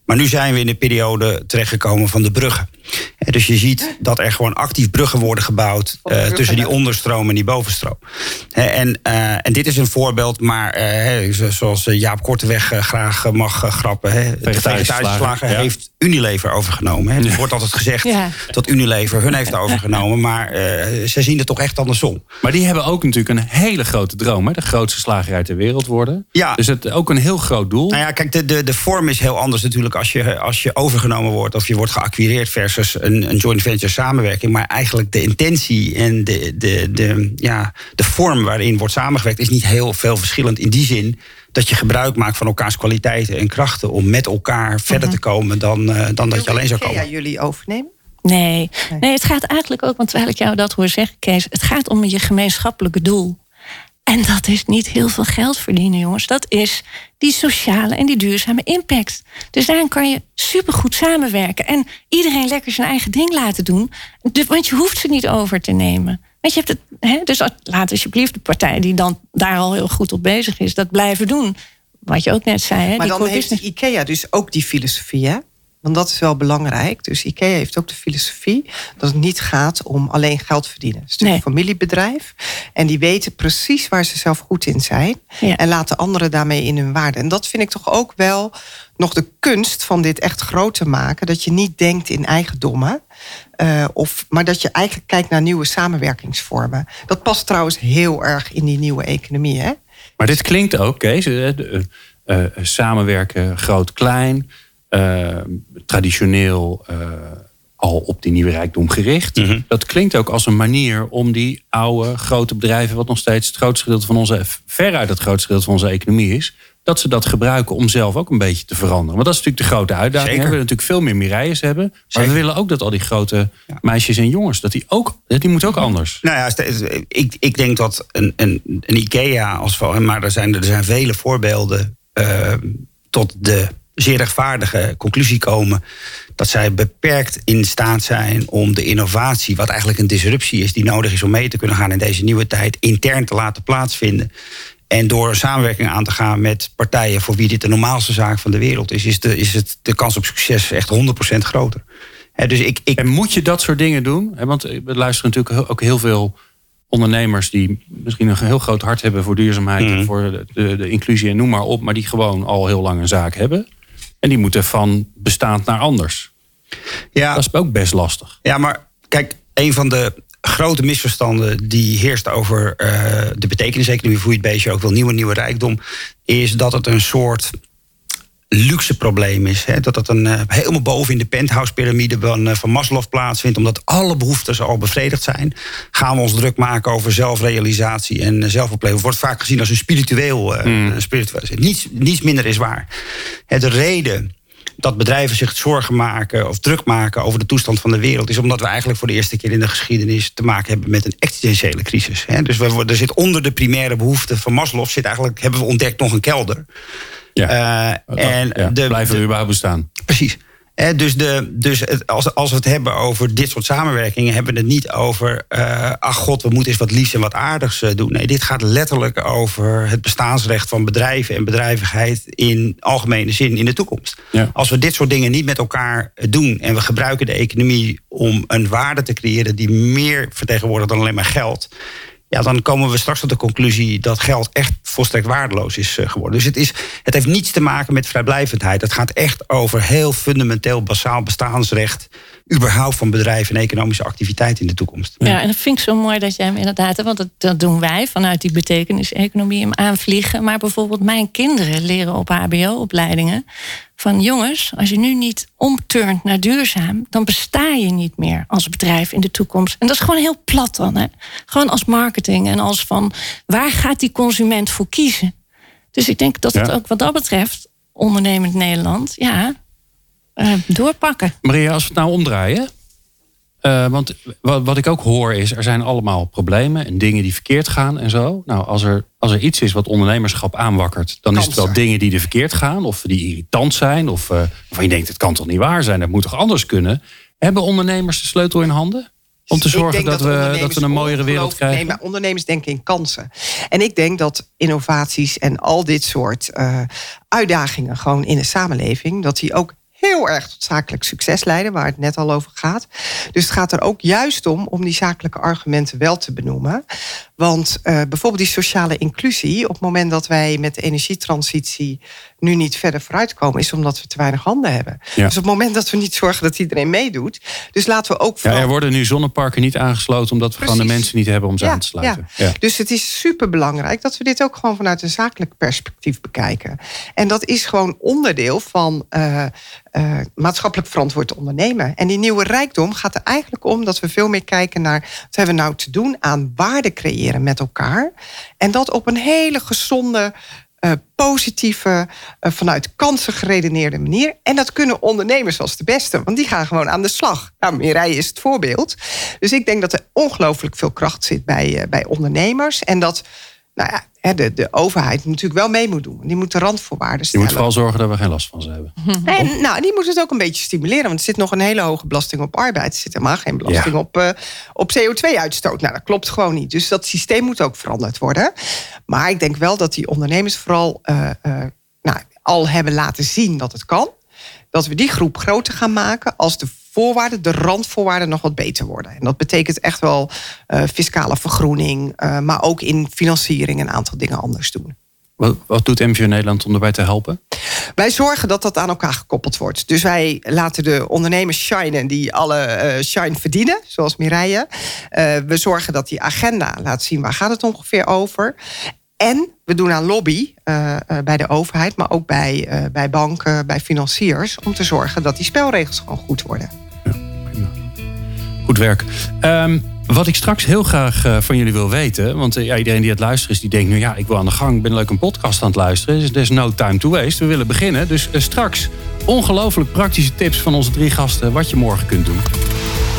Maar nu zijn we in de periode terechtgekomen van de bruggen. Dus je ziet dat er gewoon actief bruggen worden gebouwd uh, tussen die onderstroom en die bovenstroom. En, uh, en dit is een voorbeeld, maar uh, zoals Jaap Korteweg graag mag grappen, hè, de vegetarische slager ja. heeft Unilever overgenomen. Hè. Er wordt altijd gezegd ja. dat Unilever hun heeft overgenomen, maar ze zien het toch echt andersom. Maar die hebben ook natuurlijk een hele grote droom, hè? de grootste slagerij ter wereld worden. Ja. Dus het ook een heel groot doel. Nou ja, kijk, de, de, de vorm is heel anders natuurlijk als je, als je overgenomen wordt of je wordt geacquireerd versus een, een joint venture samenwerking. Maar eigenlijk de intentie en de, de, de, ja, de vorm waarin wordt samengewerkt is niet heel veel verschillend in die zin dat je gebruik maakt van elkaars kwaliteiten en krachten om met elkaar mm-hmm. verder te komen dan, uh, dan dat je alleen zou komen. Ja, jullie overnemen? Nee. nee, het gaat eigenlijk ook, want terwijl ik jou dat hoor zeggen, Kees, het gaat om je gemeenschappelijke doel. En dat is niet heel veel geld verdienen, jongens. Dat is die sociale en die duurzame impact. Dus daarin kan je supergoed samenwerken. En iedereen lekker zijn eigen ding laten doen. Want je hoeft ze niet over te nemen. Want je hebt het, hè? Dus laat alsjeblieft de partij die dan daar al heel goed op bezig is, dat blijven doen. Wat je ook net zei. Hè? Maar die dan heeft. IKEA dus ook die filosofie, hè? Want dat is wel belangrijk. Dus IKEA heeft ook de filosofie dat het niet gaat om alleen geld verdienen. Het is nee. een familiebedrijf. En die weten precies waar ze zelf goed in zijn. Ja. En laten anderen daarmee in hun waarde. En dat vind ik toch ook wel nog de kunst van dit echt groot te maken. Dat je niet denkt in eigendommen. Uh, of, maar dat je eigenlijk kijkt naar nieuwe samenwerkingsvormen. Dat past trouwens heel erg in die nieuwe economie. Hè? Maar dit klinkt ook, Kees. Uh, uh, samenwerken groot-klein. Uh, traditioneel uh, al op die nieuwe rijkdom gericht. Mhm. Dat klinkt ook als een manier om die oude grote bedrijven, wat nog steeds het grootste gedeelte van onze, veruit het grootste gedeelte van onze economie is, dat ze dat gebruiken om zelf ook een beetje te veranderen. Want dat is natuurlijk de grote uitdaging. Zeker. We willen natuurlijk veel meer Mireilles hebben. Maar Zeker. we willen ook dat al die grote meisjes en jongens, dat die ook, die moeten ook anders. Nou ja, ik, ik denk dat een, een, een IKEA als van, maar er zijn, er zijn vele voorbeelden eh, tot de zeer rechtvaardige conclusie komen dat zij beperkt in staat zijn om de innovatie, wat eigenlijk een disruptie is, die nodig is om mee te kunnen gaan in deze nieuwe tijd, intern te laten plaatsvinden. En door samenwerking aan te gaan met partijen voor wie dit de normaalste zaak van de wereld is, is de, is het, de kans op succes echt 100% groter. Dus ik, ik, En moet je dat soort dingen doen? Want we luisteren natuurlijk ook heel veel ondernemers die misschien een heel groot hart hebben voor duurzaamheid en Mhm. voor de, de, de inclusie en noem maar op, maar die gewoon al heel lang een zaak hebben. En die moeten van bestaand naar anders. ja, Dat is ook best lastig. Ja, maar kijk, een van de grote misverstanden die heerst over eh, de betekeniseconomie, hoe je het beestje ook wil, nieuwe, nieuwe rijkdom, is dat het een soort luxe probleem is. Hè? Dat het een, eh, helemaal boven in de penthouse-pyramide van, eh, van Maslow plaatsvindt, omdat alle behoeftes al bevredigd zijn. Gaan we ons druk maken over zelfrealisatie en uh, zelfopleving. Wordt vaak gezien als een spiritueel. een spiritueel niets, niets minder is waar. Hè, de reden dat bedrijven zich zorgen maken of druk maken over de toestand van de wereld, is omdat we eigenlijk voor de eerste keer in de geschiedenis te maken hebben met een existentiële crisis. Hè. Dus we, er zit onder de primaire behoeften van Maslow, zit eigenlijk, hebben we ontdekt nog een kelder. Ja. Eh, en Ja, de, blijven we überhaupt bestaan? Precies. Hè, dus de, dus het, als, als we het hebben over dit soort samenwerkingen, hebben we het niet over. eh, ach god, we moeten eens wat liefs en wat aardigs eh, doen. Nee, dit gaat letterlijk over het bestaansrecht van bedrijven en bedrijvigheid in algemene zin in de toekomst. Ja. Als we dit soort dingen niet met elkaar eh, doen en we gebruiken de economie om een waarde te creëren die meer vertegenwoordigt dan alleen maar geld. Ja, dan komen we straks tot de conclusie dat geld echt volstrekt waardeloos is eh, geworden. Dus het, is, het heeft niets te maken met vrijblijvendheid. Het gaat echt over heel fundamenteel, basaal bestaansrecht. Überhaupt van bedrijven en economische activiteit in de toekomst. Ja, en dat vind ik zo mooi dat jij hem inderdaad. Want dat, dat doen wij vanuit die betekenis-economie hem aanvliegen. Maar bijvoorbeeld mijn kinderen leren op HBO-opleidingen. Van jongens, als je nu niet omturnt naar duurzaam, dan besta je niet meer als bedrijf in de toekomst. En dat is gewoon heel plat dan. Hè? Gewoon als marketing en als van waar gaat die consument voor kiezen? Dus ik denk dat het Ja. ook wat dat betreft, ondernemend Nederland, ja, eh, doorpakken. Maria, als we het nou omdraaien. eh, want wat, wat ik ook hoor is, er zijn allemaal problemen en dingen die verkeerd gaan en zo. Nou, als er, als er iets is wat ondernemerschap aanwakkert, dan is het wel dingen die er verkeerd gaan. Of die irritant zijn. Of eh, waarvan je denkt, het kan toch niet waar zijn, dat moet toch anders kunnen. Hebben ondernemers de sleutel in handen? Om te zorgen dat, we, dat we een mooiere wereld krijgen? Nee, maar ondernemers denken in kansen. En ik denk dat innovaties en al dit soort eh, uitdagingen gewoon in de samenleving, dat die ook heel erg tot zakelijk succes leiden, waar het net al over gaat. Dus het gaat er ook juist om om die zakelijke argumenten wel te benoemen. Want eh, bijvoorbeeld die sociale inclusie, op het moment dat wij met de energietransitie nu niet verder vooruitkomen, is omdat we te weinig handen hebben. Ja. Dus op het moment dat we niet zorgen dat iedereen meedoet, dus laten we ook Ja, er worden nu zonneparken niet aangesloten omdat we gewoon de mensen niet hebben om ze Ja, aan te sluiten. ja. Ja. Dus het is superbelangrijk dat we dit ook gewoon vanuit een zakelijk perspectief bekijken. En dat is gewoon onderdeel van eh, eh, maatschappelijk verantwoord ondernemen. En die nieuwe rijkdom gaat er eigenlijk om dat we veel meer kijken naar wat hebben we nou te doen aan waarde creëren met elkaar. En dat op een hele gezonde. eh, positieve, eh, vanuit kansen geredeneerde manier. En dat kunnen ondernemers als de beste, want die gaan gewoon aan de slag. Nou, is het voorbeeld. Dus ik denk dat er ongelooflijk veel kracht zit bij, eh, bij ondernemers. En dat nou ja, hè, de, de overheid natuurlijk wel mee moet doen. Die moet de randvoorwaarden Je stellen. moet vooral zorgen dat we geen last van ze hebben. En nou, die moet het ook een beetje stimuleren. Want er zit nog een hele hoge belasting op arbeid. Er zit helemaal geen belasting Ja. op, eh, op CO2-uitstoot. Nou, dat klopt gewoon niet. Dus dat systeem moet ook veranderd worden. Maar ik denk wel dat die ondernemers vooral eh, eh, nou, al hebben laten zien dat het kan. Dat we die groep groter gaan maken als de voorwaarden, de randvoorwaarden nog wat beter worden. En dat betekent echt wel eh, fiscale vergroening, eh, maar ook in financiering een aantal dingen anders doen. Wat, wat doet MVO Nederland om daarbij te helpen? Wij zorgen dat dat aan elkaar gekoppeld wordt. Dus wij laten de ondernemers shinen die alle eh, shine verdienen, zoals Mireille. We zorgen dat die agenda laat zien waar gaat het ongeveer over. En we doen aan lobby bij de overheid, maar ook bij, bij banken, bij financiers, om te zorgen dat die spelregels gewoon goed worden. Goed werk. Ehm, wat ik straks heel graag eh, van jullie wil weten. Want eh, ja, iedereen die het luistert is, die denkt nu ja, ik wil aan de gang. Ik ben leuk een podcast aan het luisteren. Dus there's no time to waste. We willen beginnen. Dus eh, straks ongelooflijk praktische tips van onze drie gasten. Wat je morgen kunt doen.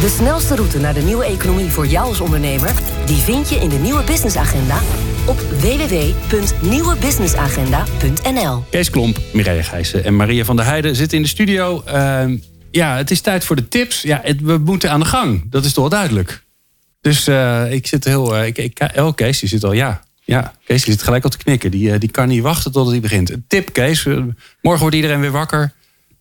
De snelste route naar de nieuwe economie voor jou als ondernemer... die vind je in de Nieuwe Business Agenda op www.nieuwebusinessagenda.nl. Kees Klomp, Mireille Gijssen en Maria van der Heijden zitten in de studio. Ja, het is tijd voor de tips. Ja, we moeten aan de gang. Dat is toch wel duidelijk. Dus eh, ik zit heel... eh, ik, ik, oh, Kees, die zit al... Ja, ja, Kees die zit gelijk al te knikken. Die, eh, die kan niet wachten tot hij begint. Tip, Kees. Morgen wordt iedereen weer wakker.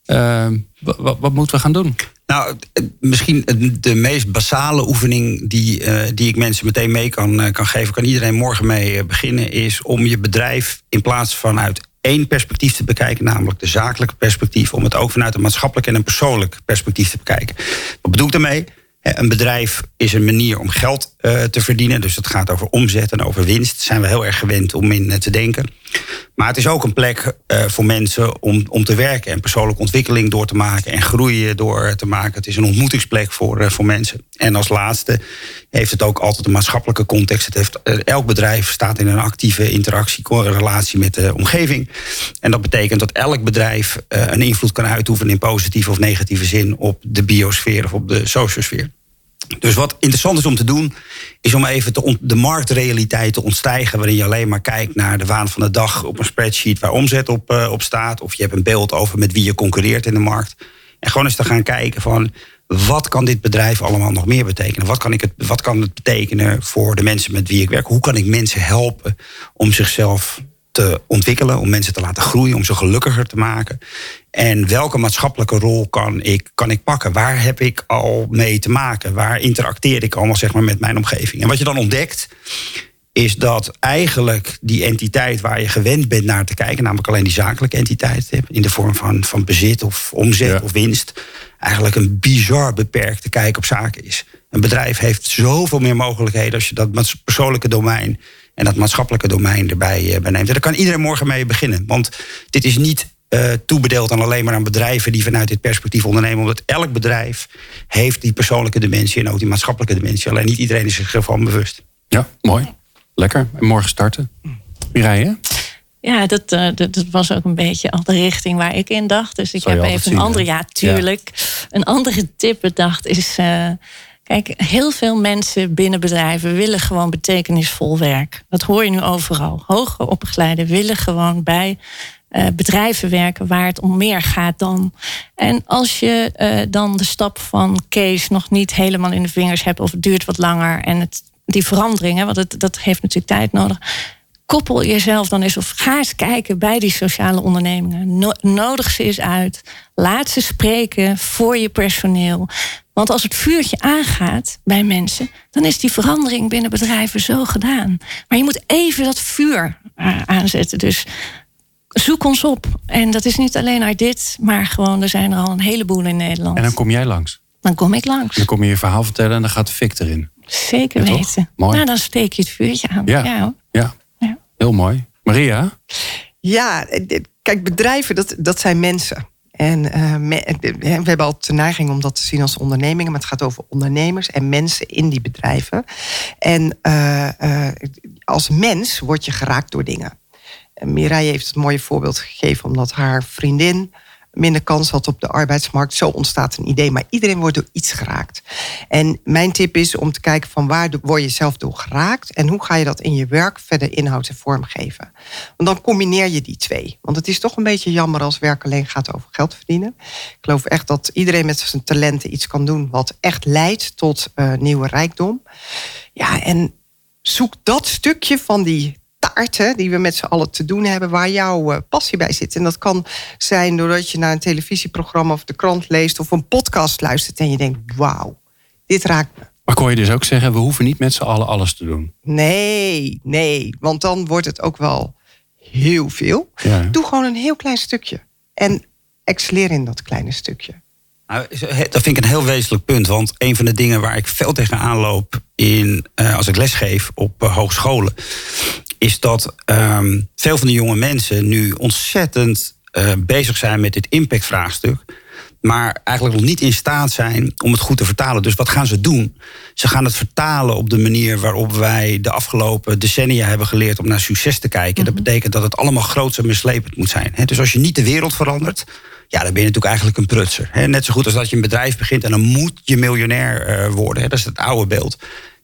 Wa- wa- wat moeten we gaan doen? Nou, misschien de meest basale oefening die, die ik mensen meteen mee kan, kan geven, kan iedereen morgen mee beginnen, is om je bedrijf in plaats van uit één perspectief te bekijken, namelijk de zakelijke perspectief, om het ook vanuit een maatschappelijk en een persoonlijk perspectief te bekijken. Wat bedoel ik daarmee? Een bedrijf is een manier om geld eh, te verdienen. Dus het gaat over omzet en over winst. Daar zijn we heel erg gewend om in eh, te denken. Maar het is ook een plek eh, voor mensen om, om te werken en persoonlijke ontwikkeling door te maken en groeien door te maken. Het is een ontmoetingsplek voor, eh, voor mensen. En als laatste heeft het ook altijd een maatschappelijke context. Het heeft, eh, elk bedrijf staat in een actieve interactie, relatie met de omgeving. En dat betekent dat elk bedrijf een invloed kan uitoefenen in positieve of negatieve zin op de biosfeer of op de sociosfeer. Dus wat interessant is om te doen, is om even de marktrealiteit te ontstijgen. Waarin je alleen maar kijkt naar de waan van de dag op een spreadsheet waar omzet op, eh, op staat. Of je hebt een beeld over met wie je concurreert in de markt. En gewoon eens te gaan kijken van wat kan dit bedrijf allemaal nog meer betekenen? Wat kan, ik het, wat kan het betekenen voor de mensen met wie ik werk? Hoe kan ik mensen helpen om zichzelf te ontwikkelen, om mensen te laten groeien, om ze gelukkiger te maken. En welke maatschappelijke rol kan ik, kan ik pakken? Waar heb ik al mee te maken? Waar interacteer ik allemaal zeg maar, met mijn omgeving? En wat je dan ontdekt, is dat eigenlijk die entiteit waar je gewend bent naar te kijken, namelijk alleen die zakelijke entiteit, in de vorm van, van bezit of omzet Ja. of winst, eigenlijk een bizar beperkte kijk op zaken is. Een bedrijf heeft zoveel meer mogelijkheden als je dat persoonlijke domein en dat maatschappelijke domein erbij eh, bij neemt. En daar kan iedereen morgen mee beginnen. Want dit is niet eh, toebedeeld aan alleen maar aan bedrijven die vanuit dit perspectief ondernemen. Omdat elk bedrijf heeft die persoonlijke dimensie en ook die maatschappelijke dimensie. Alleen niet iedereen is zich ervan bewust. Ja, mooi. Lekker. En morgen starten. Mireille? Ja, dat, eh, dat, dat was ook een beetje al de richting waar ik in dacht. Dus ik heb even een andere, hè? ja, tuurlijk. Een andere tip bedacht is. eh, kijk, heel veel mensen binnen bedrijven willen gewoon betekenisvol werk. Dat hoor je nu overal. Hoger opgeleiden willen gewoon bij eh, bedrijven werken waar het om meer gaat dan. En als je eh, dan de stap van Kees nog niet helemaal in de vingers hebt, of het duurt wat langer en het, die veranderingen, want het, dat heeft natuurlijk tijd nodig koppel jezelf dan eens of ga eens kijken bij die sociale ondernemingen. No- nodig ze eens uit. Laat ze spreken voor je personeel. Want als het vuurtje aangaat bij mensen, dan is die verandering binnen bedrijven zo gedaan. Maar je moet even dat vuur eh, aanzetten. Dus zoek ons op. En dat is niet alleen uit dit, maar gewoon, er zijn er al een heleboel in Nederland. En dan kom jij langs. Dan kom ik langs. Dan kom je je verhaal vertellen en dan gaat de fik erin. Zeker Ja, weten. Mooi. Nou, dan steek je het vuurtje aan. Ja. hoor. Ja, Ja. heel mooi. Maria? Ja, eh, kijk, bedrijven, dat, dat zijn mensen. En eh, eh, we hebben altijd de neiging om dat te zien als ondernemingen, maar het gaat over ondernemers en mensen in die bedrijven. En eh, als mens word je geraakt door dingen. En Mireille heeft het mooie voorbeeld gegeven, omdat haar vriendin minder kans had op de arbeidsmarkt. Zo ontstaat een idee, maar iedereen wordt door iets geraakt. En mijn tip is om te kijken van waar word je zelf door geraakt en hoe ga je dat in je werk verder inhoud en vorm geven. Want dan combineer je die twee. Want het is toch een beetje jammer als werk alleen gaat over geld verdienen. Ik geloof echt dat iedereen met zijn talenten iets kan doen wat echt leidt tot eh, nieuwe rijkdom. Ja, en zoek dat stukje van die taart hè, die we met z'n allen te doen hebben, waar jouw eh, passie bij zit. En dat kan zijn doordat je naar een televisieprogramma of de krant leest of een podcast luistert en je denkt, wauw, dit raakt me. Maar kon je dus ook zeggen, we hoeven niet met z'n allen alles te doen. Nee, nee, want dan wordt het ook wel heel veel. Ja. Doe gewoon een heel klein stukje. En excelleer in dat kleine stukje. Nou, dat vind ik een heel wezenlijk punt. Want een van de dingen waar ik veel tegenaan loop in, eh, als ik lesgeef op eh, hogescholen, is dat ehm, veel van de jonge mensen nu ontzettend eh, bezig zijn met dit impactvraagstuk. maar eigenlijk nog niet in staat zijn om het goed te vertalen. Dus wat gaan ze doen? Ze gaan het vertalen op de manier waarop wij de afgelopen decennia hebben geleerd om naar succes te kijken. Dat betekent dat het allemaal groots en mislepend moet zijn. Dus als je niet de wereld verandert, ja, dan ben je natuurlijk eigenlijk een prutser. Net zo goed als dat je een bedrijf begint en dan moet je miljonair eh, worden. Dat is het oude beeld.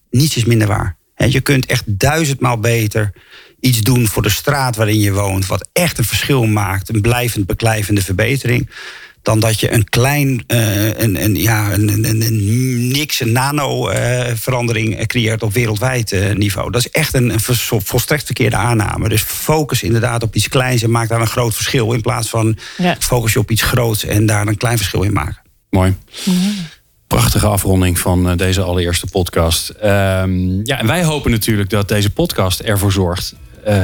Niets is minder waar. Je kunt echt duizendmaal beter iets doen voor de straat waarin je woont, wat echt een verschil maakt, een blijvend beklijvende verbetering dan dat je een klein, uh, een, een, ja, een, een, een niks, een nano-verandering uh, creëert op wereldwijd uh, niveau. Dat is echt een, een volstrekt verkeerde aanname. Dus focus inderdaad op iets kleins en maak daar een groot verschil. In plaats van ja. focus je op iets groots en daar een klein verschil in maken. Mooi. Prachtige afronding van deze allereerste podcast. Um, ja, en wij hopen natuurlijk dat deze podcast ervoor zorgt.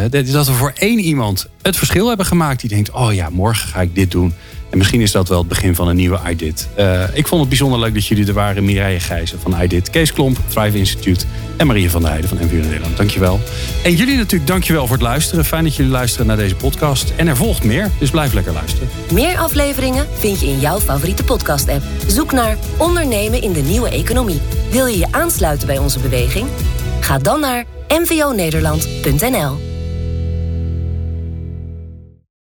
dat we voor één iemand het verschil hebben gemaakt. Die denkt: oh ja, morgen ga ik dit doen. En misschien is dat wel het begin van een nieuwe iDit. Uh, ik vond het bijzonder leuk dat jullie er waren. Mireille Gijzen van iDit, Kees Klomp, Thrive Institute en Marie van der Heijden van NVU Nederland. Dankjewel. En jullie natuurlijk dankjewel voor het luisteren. Fijn dat jullie luisteren naar deze podcast. En er volgt meer, dus blijf lekker luisteren. Meer afleveringen vind je in jouw favoriete podcast-app. Zoek naar Ondernemen in de Nieuwe Economie. Wil je je aansluiten bij onze beweging? Ga dan naar mvonederland.nl